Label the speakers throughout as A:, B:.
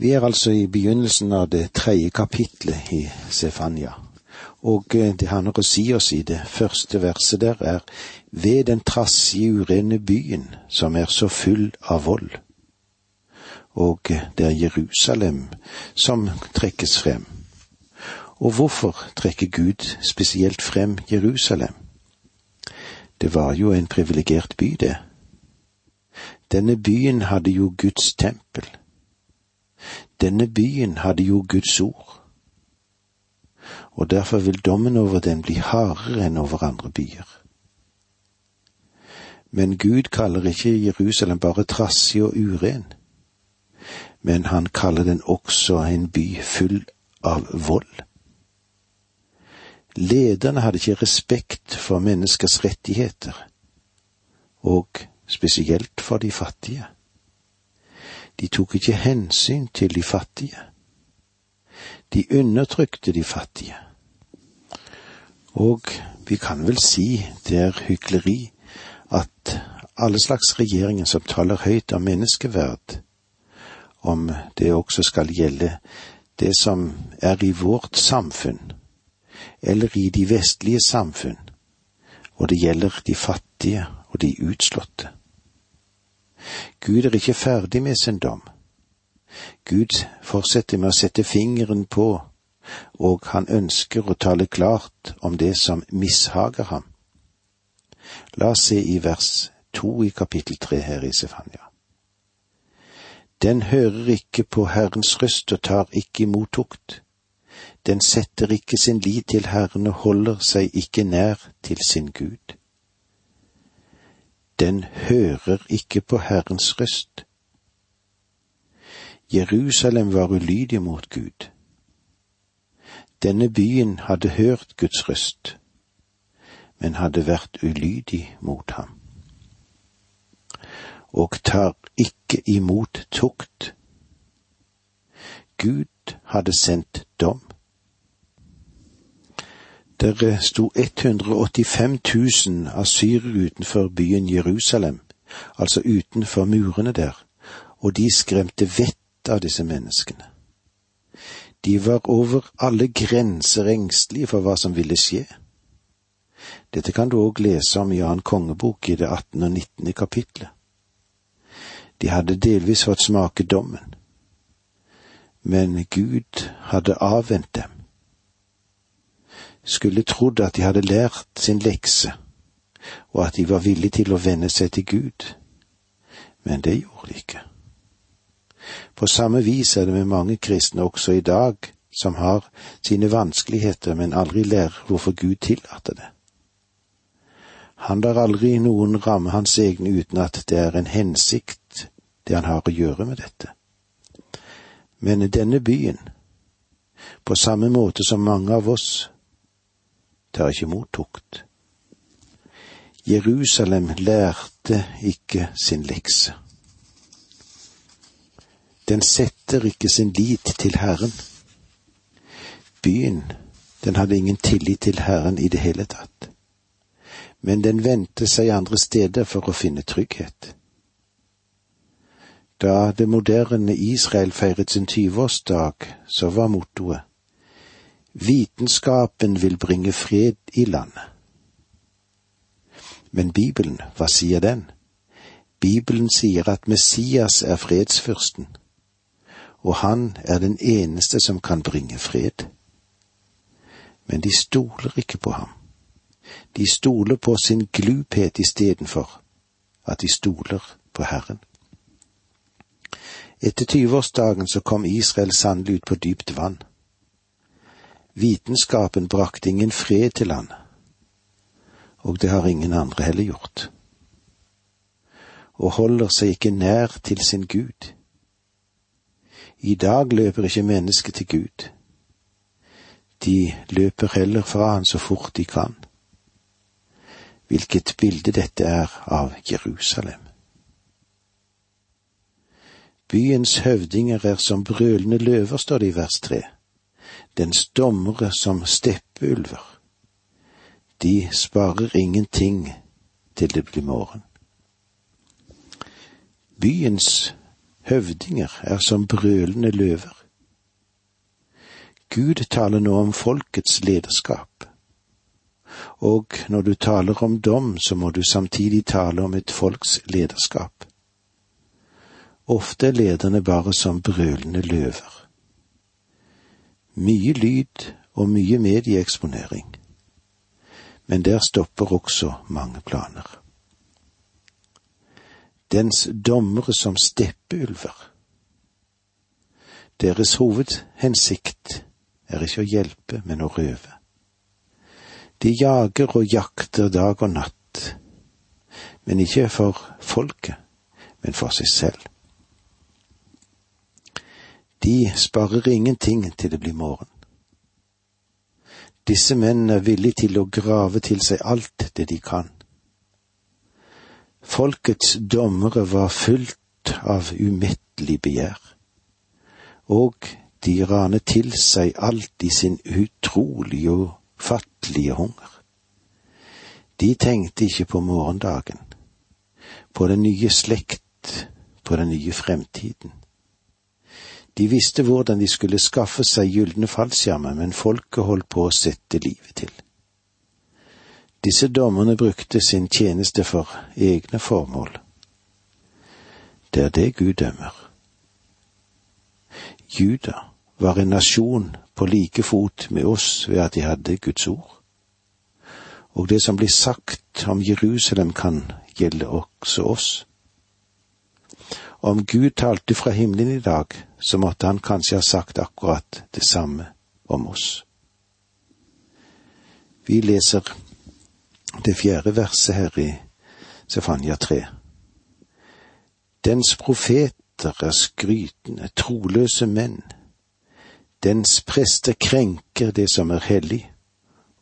A: Vi er altså i begynnelsen av det tredje kapitlet i Sefania, og eh, det han har å si oss i det første verset der er ved den trassige, urene byen som er så full av vold. Og eh, det er Jerusalem som trekkes frem. Og hvorfor trekker Gud spesielt frem Jerusalem? Det var jo en privilegert by, det. Denne byen hadde jo Guds tempel. Denne byen hadde jo Guds ord. Og derfor vil dommen over den bli hardere enn over andre byer. Men Gud kaller ikke Jerusalem bare trassig og uren, men han kaller den også en by full av vold. Lederne hadde ikke respekt for menneskers rettigheter, og spesielt for de fattige. De tok ikke hensyn til de fattige. De undertrykte de fattige. Og vi kan vel si det er hykleri at alle slags regjeringer som taler høyt om menneskeverd, om det også skal gjelde det som er i vårt samfunn, eller i de vestlige samfunn, og det gjelder de fattige og de utslåtte. Gud er ikke ferdig med sin dom. Gud fortsetter med å sette fingeren på, og han ønsker å tale klart om det som mishager ham. La oss se i vers to i kapittel tre her i Sefania. Den hører ikke på Herrens røst og tar ikke imot tukt. Den setter ikke sin lit til Herren og holder seg ikke nær til sin Gud den hører ikke på Herrens røst. Jerusalem var ulydig mot Gud. Denne byen hadde hørt Guds røst, men hadde vært ulydig mot ham. Og tar ikke imot tukt. Gud hadde sendt dom. Der sto 185 000 asyrere utenfor byen Jerusalem, altså utenfor murene der, og de skremte vettet av disse menneskene. De var over alle grenser engstelige for hva som ville skje. Dette kan du òg lese om i annen kongebok i det 18. og 19. kapitlet. De hadde delvis fått smake dommen, men Gud hadde avvent dem skulle trodd at de hadde lært sin lekse, og at de var villige til å venne seg til Gud, men det gjorde de ikke. På samme vis er det med mange kristne også i dag som har sine vanskeligheter, men aldri lærer hvorfor Gud tillater det. Han lar aldri noen ramme hans egne uten at det er en hensikt, det han har å gjøre med dette. Men denne byen, på samme måte som mange av oss, tar ikke imot tukt. Jerusalem lærte ikke sin lekse. Den setter ikke sin lit til Herren. Byen, den hadde ingen tillit til Herren i det hele tatt. Men den vendte seg andre steder for å finne trygghet. Da det moderne Israel feiret sin tyveårsdag, så var mottoet Vitenskapen vil bringe fred i landet. Men Bibelen, hva sier den? Bibelen sier at Messias er fredsfyrsten, og han er den eneste som kan bringe fred. Men de stoler ikke på ham. De stoler på sin gluphet istedenfor at de stoler på Herren. Etter tyveårsdagen så kom Israel sannelig ut på dypt vann. Vitenskapen brakte ingen fred til han, og det har ingen andre heller gjort. Og holder seg ikke nær til sin Gud. I dag løper ikke mennesket til Gud. De løper heller fra han så fort de kan. Hvilket bilde dette er av Jerusalem. Byens høvdinger er som brølende løver, står det i vers tre dens dommere som steppeulver. De sparer ingenting til det blir morgen. Byens høvdinger er som brølende løver. Gud taler nå om folkets lederskap. Og når du taler om dom, så må du samtidig tale om et folks lederskap. Ofte er lederne bare som brølende løver. Mye lyd og mye medieeksponering. Men der stopper også mange planer. Dens dommere som steppeulver. Deres hovedhensikt er ikke å hjelpe, men å røve. De jager og jakter dag og natt, men ikke for folket, men for seg selv. De sparer ingenting til det blir morgen. Disse mennene er villige til å grave til seg alt det de kan. Folkets dommere var fullt av umettelig begjær, og de ranet til seg alt i sin utrolige og fattelige hunger. De tenkte ikke på morgendagen, på den nye slekt, på den nye fremtiden. De visste hvordan de skulle skaffe seg gylne fallskjermer, men folket holdt på å sette livet til. Disse dommerne brukte sin tjeneste for egne formål. Det er det Gud dømmer. Juda var en nasjon på like fot med oss ved at de hadde Guds ord. Og det som blir sagt om Jerusalem kan gjelde også oss. Om Gud talte fra himmelen i dag, så måtte han kanskje ha sagt akkurat det samme om oss. Vi leser det fjerde verset her i Sefania 3. Dens profeter er skrytende, troløse menn dens prester krenker det som er hellig,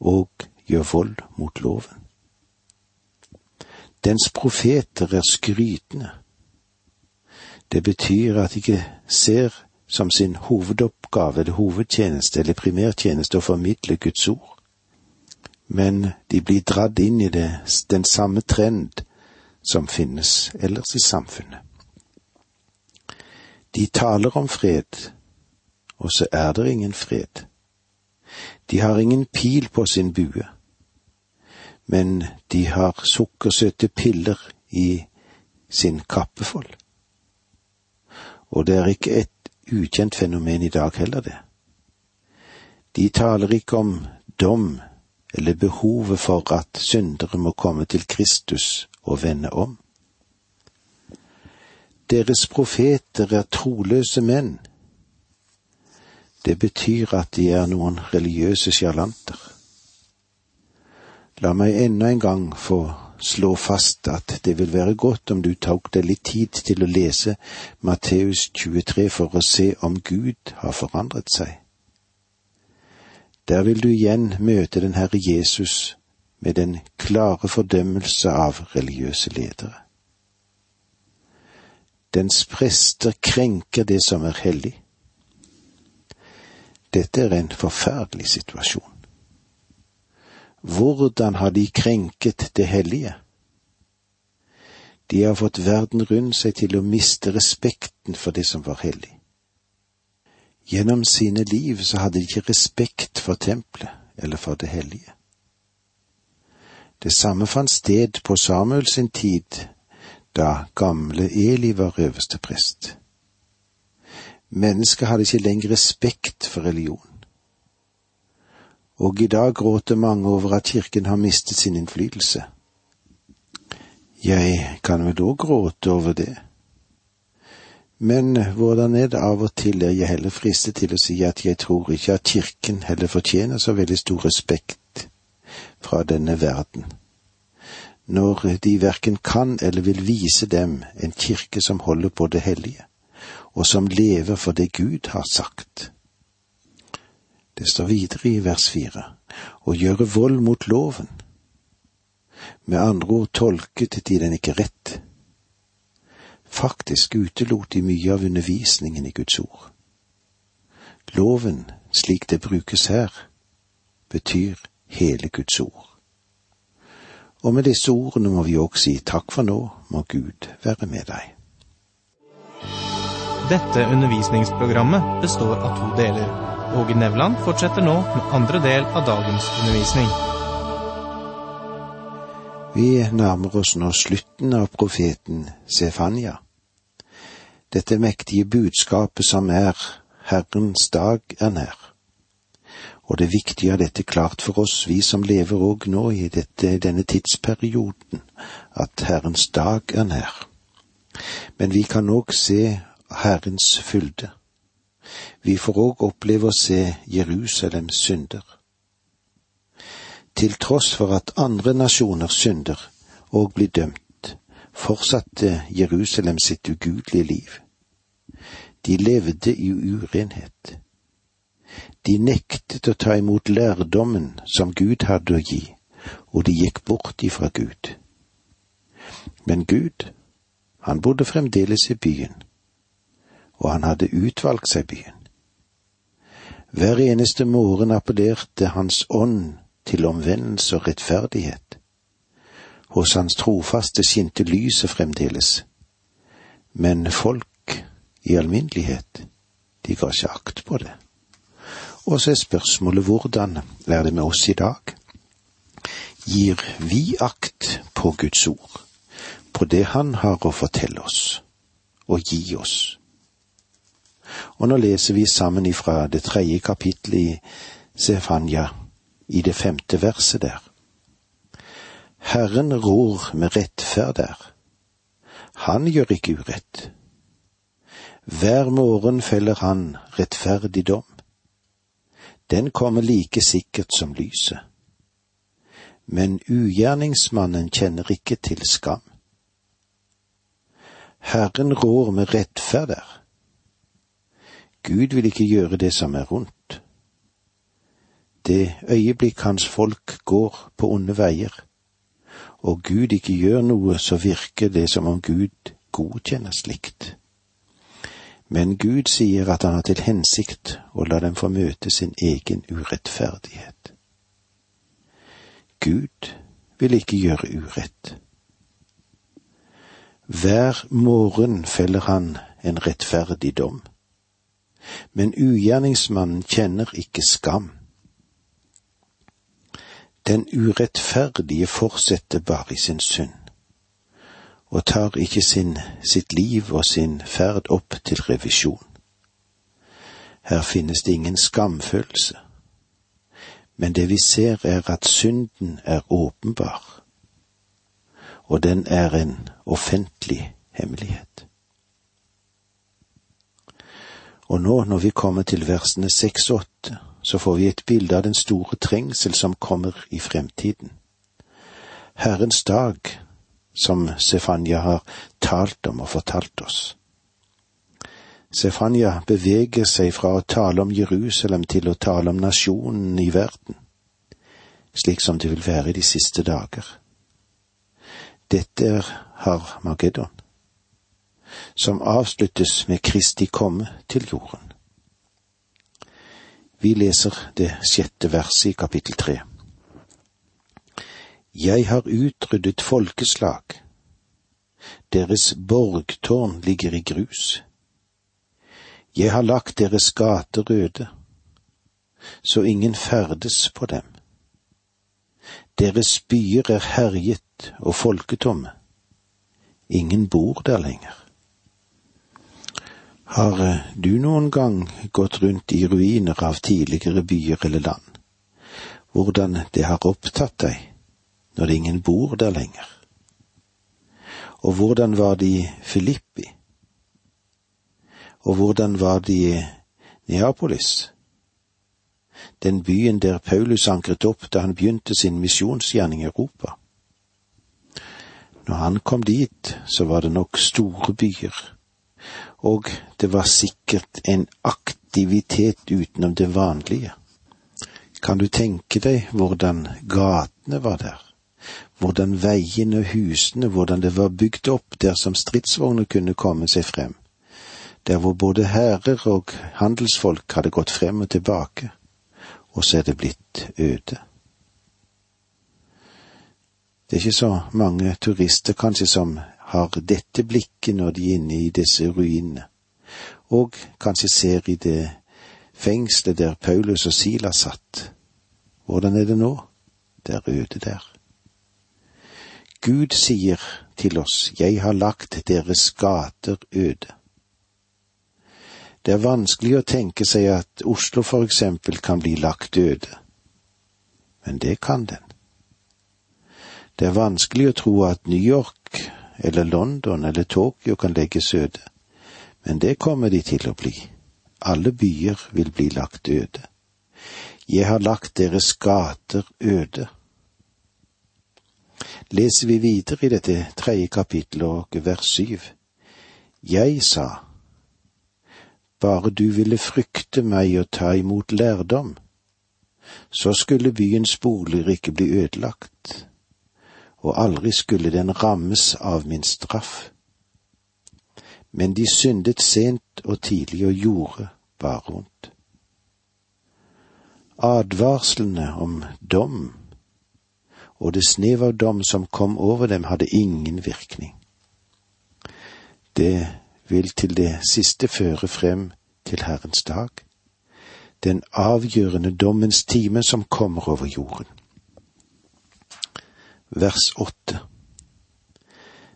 A: og gjør vold mot loven. Dens profeter er skrytende. Det betyr at de ikke ser som sin hovedoppgave eller hovedtjeneste eller primærtjeneste å formidle Guds ord, men de blir dratt inn i det, den samme trend som finnes ellers i samfunnet. De taler om fred, og så er det ingen fred. De har ingen pil på sin bue, men de har sukkersøte piller i sin kappefold. Og det er ikke et ukjent fenomen i dag heller, det. De taler ikke om dom eller behovet for at syndere må komme til Kristus og vende om. Deres profeter er troløse menn det betyr at de er noen religiøse sjarlanter. La meg enda en gang få slå fast at det vil være godt om du tok deg litt tid til å lese Matteus 23 for å se om Gud har forandret seg. Der vil du igjen møte den Herre Jesus med den klare fordømmelse av religiøse ledere. Dens prester krenker det som er hellig. Dette er en forferdelig situasjon. Hvordan har de krenket det hellige? De har fått verden rundt seg til å miste respekten for det som var hellig. Gjennom sine liv så hadde de ikke respekt for tempelet eller for det hellige. Det samme fant sted på Samuel sin tid, da gamle Eli var øverste prest. Mennesket hadde ikke lenger respekt for religion. Og i dag gråter mange over at kirken har mistet sin innflytelse. Jeg kan vel òg gråte over det. Men hvordan er det av og til er jeg heller fristet til å si at jeg tror ikke at kirken heller fortjener så veldig stor respekt fra denne verden, når de verken kan eller vil vise dem en kirke som holder på det hellige og som lever for det Gud har sagt. Det står videre i vers fire, å gjøre vold mot loven. Med andre ord tolket de den ikke rett. Faktisk utelot de mye av undervisningen i Guds ord. Loven, slik det brukes her, betyr hele Guds ord. Og med disse ordene må vi òg si takk for nå, må Gud være med deg.
B: Dette undervisningsprogrammet består av to deler. Åge Nevland fortsetter nå med andre del av dagens undervisning.
A: Vi nærmer oss nå slutten av profeten Sefania. Dette mektige budskapet som er Herrens dag er nær. Og det er viktig å ha dette klart for oss, vi som lever òg nå i dette, denne tidsperioden, at Herrens dag er nær. Men vi kan òg se Herrens fylde. Vi får òg oppleve å se Jerusalems synder. Til tross for at andre nasjoner synder og blir dømt, fortsatte Jerusalem sitt ugudelige liv. De levde i urenhet. De nektet å ta imot lærdommen som Gud hadde å gi, og de gikk bort ifra Gud. Men Gud, han bodde fremdeles i byen, og han hadde utvalgt seg byen. Hver eneste morgen appellerte Hans ånd til omvendelse og rettferdighet. Hos Hans trofaste skinte lyset fremdeles, men folk i alminnelighet, de ga ikke akt på det. Og så er spørsmålet hvordan er det med oss i dag? Gir vi akt på Guds ord, på det Han har å fortelle oss og gi oss? Og nå leser vi sammen ifra det tredje kapittelet i Sefanya, i det femte verset der. Herren rår med rettferd der. Han gjør ikke urett. Hver morgen feller han rettferdig dom. Den kommer like sikkert som lyset. Men ugjerningsmannen kjenner ikke til skam. Herren rår med rettferd der. Gud vil ikke gjøre det som er rundt. Det øyeblikk hans folk går på onde veier, og Gud ikke gjør noe, så virker det som om Gud godkjenner slikt. Men Gud sier at han har til hensikt å la dem få møte sin egen urettferdighet. Gud vil ikke gjøre urett. Hver morgen feller han en rettferdig dom, men ugjerningsmannen kjenner ikke skam. Den urettferdige fortsetter bare i sin synd og tar ikke sin, sitt liv og sin ferd opp til revisjon. Her finnes det ingen skamfølelse, men det vi ser er at synden er åpenbar, og den er en offentlig hemmelighet. Og nå, når vi kommer til versene seks og åtte, så får vi et bilde av den store trengsel som kommer i fremtiden. Herrens dag som Sefanya har talt om og fortalt oss. Sefanya beveger seg fra å tale om Jerusalem til å tale om nasjonen i verden, slik som det vil være i de siste dager. Dette er Harmageddon, som avsluttes med Kristi komme til jorden. Vi leser det sjette verset i kapittel tre. Jeg har utryddet folkeslag. Deres borgtårn ligger i grus. Jeg har lagt deres gater røde, så ingen ferdes på dem. Deres byer er herjet og folketomme. Ingen bor der lenger. Har eh, du noen gang gått rundt i ruiner av tidligere byer eller land? Hvordan det har opptatt deg? når ingen bor der lenger? Og hvordan var det i Filippi? Og hvordan var det i Neapolis? Den byen der Paulus ankret opp da han begynte sin misjonsgjerning i Europa. Når han kom dit, så var det nok store byer, og det var sikkert en aktivitet utenom det vanlige. Kan du tenke deg hvordan gatene var der? hvordan veiene og husene, hvordan det var bygd opp der som stridsvogner kunne komme seg frem, der hvor både hærer og handelsfolk hadde gått frem og tilbake, og så er det blitt øde. Det er ikke så mange turister kanskje som har dette blikket når de er inne i disse ruinene, og kanskje ser i det fengselet der Paulus og Silas satt. Hvordan er det nå? Det er øde der. Gud sier til oss, Jeg har lagt deres gater øde. Det er vanskelig å tenke seg at Oslo for eksempel kan bli lagt øde, men det kan den. Det er vanskelig å tro at New York eller London eller Tokyo kan legges øde, men det kommer de til å bli. Alle byer vil bli lagt øde. Jeg har lagt deres gater øde. Leser vi videre i dette tredje kapittelet og vers syv. Jeg sa, bare du ville frykte meg og ta imot lærdom, så skulle byens boliger ikke bli ødelagt, og aldri skulle den rammes av min straff. Men de syndet sent og tidlig og gjorde bare vondt. Advarslene om dom og det snev av dom som kom over dem, hadde ingen virkning. Det vil til det siste føre frem til Herrens dag, den avgjørende dommens time som kommer over jorden. Vers åtte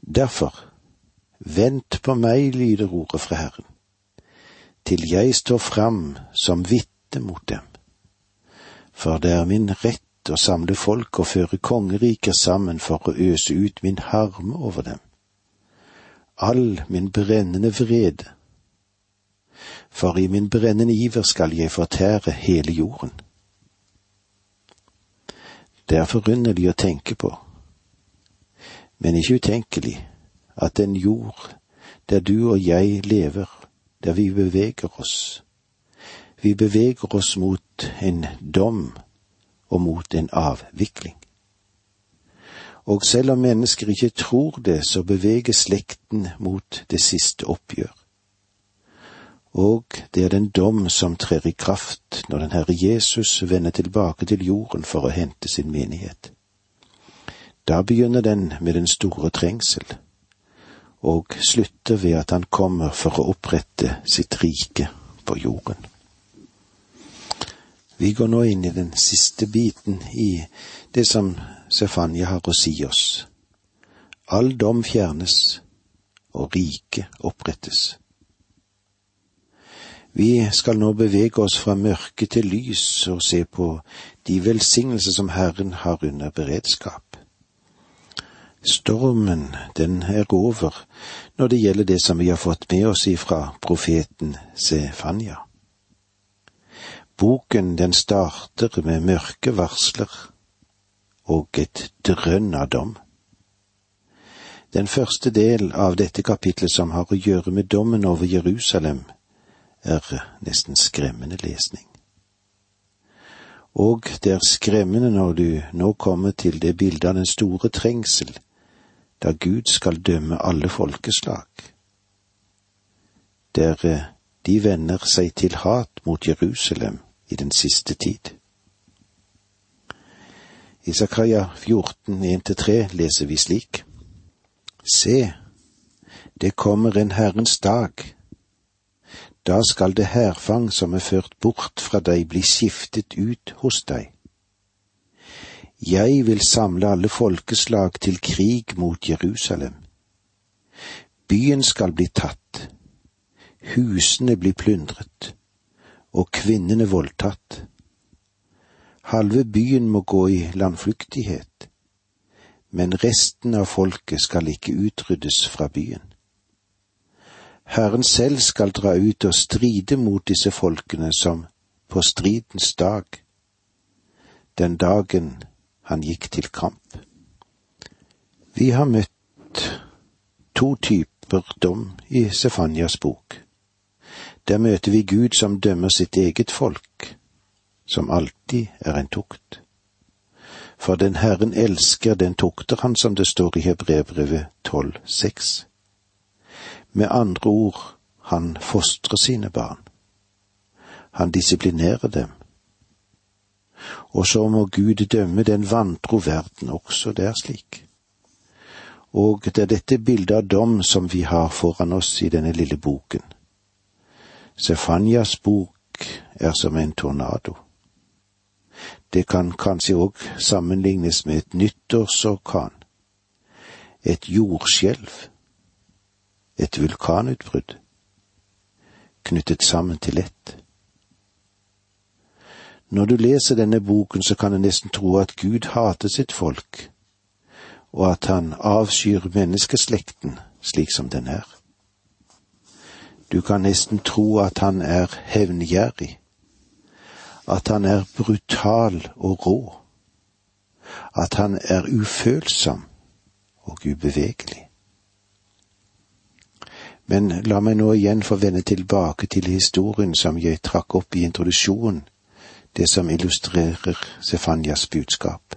A: Derfor, vent på meg, lyder ordet fra Herren, til jeg står fram som vitne mot dem. For det er min rett å samle folk og føre kongeriker sammen for å øse ut min harme over dem. All min brennende vrede. For i min brennende iver skal jeg fortære hele jorden. Det er forunderlig å tenke på, men ikke utenkelig, at den jord der du og jeg lever, der vi beveger oss, vi beveger oss mot en dom og mot en avvikling. Og selv om mennesker ikke tror det, så beveger slekten mot det siste oppgjør. Og det er den dom som trer i kraft når den Herre Jesus vender tilbake til jorden for å hente sin menighet. Da begynner den med den store trengsel, og slutter ved at han kommer for å opprette sitt rike på jorden. Vi går nå inn i den siste biten i det som Stefania har å si oss. All dom fjernes, og riket opprettes. Vi skal nå bevege oss fra mørke til lys og se på de velsignelser som Herren har under beredskap. Stormen, den er over når det gjelder det som vi har fått med oss ifra profeten Sefania. Boken den starter med mørke varsler og et drønn av dom. Den første del av dette kapitlet som har å gjøre med dommen over Jerusalem, er nesten skremmende lesning. Og det er skremmende når du nå kommer til det bildet av den store trengsel, da Gud skal dømme alle folkeslag. Der de vender seg til hat mot Jerusalem i den siste tid. I Zakaria 14, 1-3 leser vi slik. Se, det kommer en Herrens dag. Da skal det hærfang som er ført bort fra deg, bli skiftet ut hos deg. Jeg vil samle alle folkeslag til krig mot Jerusalem. Byen skal bli tatt, husene blir plyndret, og kvinnene voldtatt. Halve byen må gå i landflyktighet, men resten av folket skal ikke utryddes fra byen. Herren selv skal dra ut og stride mot disse folkene som på stridens dag, den dagen han gikk til kamp. Vi har møtt to typer dom i Sefanias bok. Der møter vi Gud som dømmer sitt eget folk, som alltid er en tukt. For den Herren elsker, den tukter han, som det står i Hebrevbrevet 12,6. Med andre ord, han fostrer sine barn. Han disiplinerer dem. Og så må Gud dømme den vantro verden også, det er slik. Og det er dette bildet av dom som vi har foran oss i denne lille boken Sefanyas bok er som en tornado. Det kan kanskje òg sammenlignes med et nyttårsorkan, et jordskjelv, et vulkanutbrudd, knyttet sammen til ett. Når du leser denne boken, så kan du nesten tro at Gud hater sitt folk, og at han avskyr menneskeslekten slik som den er. Du kan nesten tro at han er hevngjerrig, at han er brutal og rå, at han er ufølsom og ubevegelig. Men la meg nå igjen få vende tilbake til historien som jeg trakk opp i introduksjonen, det som illustrerer Sefanias budskap.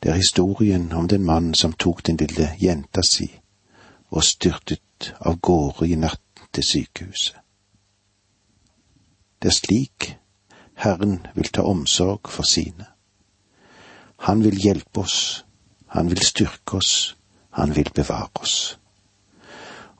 A: Det er historien om den mannen som tok den lille jenta si og styrtet av gårde i natten til sykehuset. Det er slik Herren vil ta omsorg for sine. Han vil hjelpe oss, han vil styrke oss, han vil bevare oss.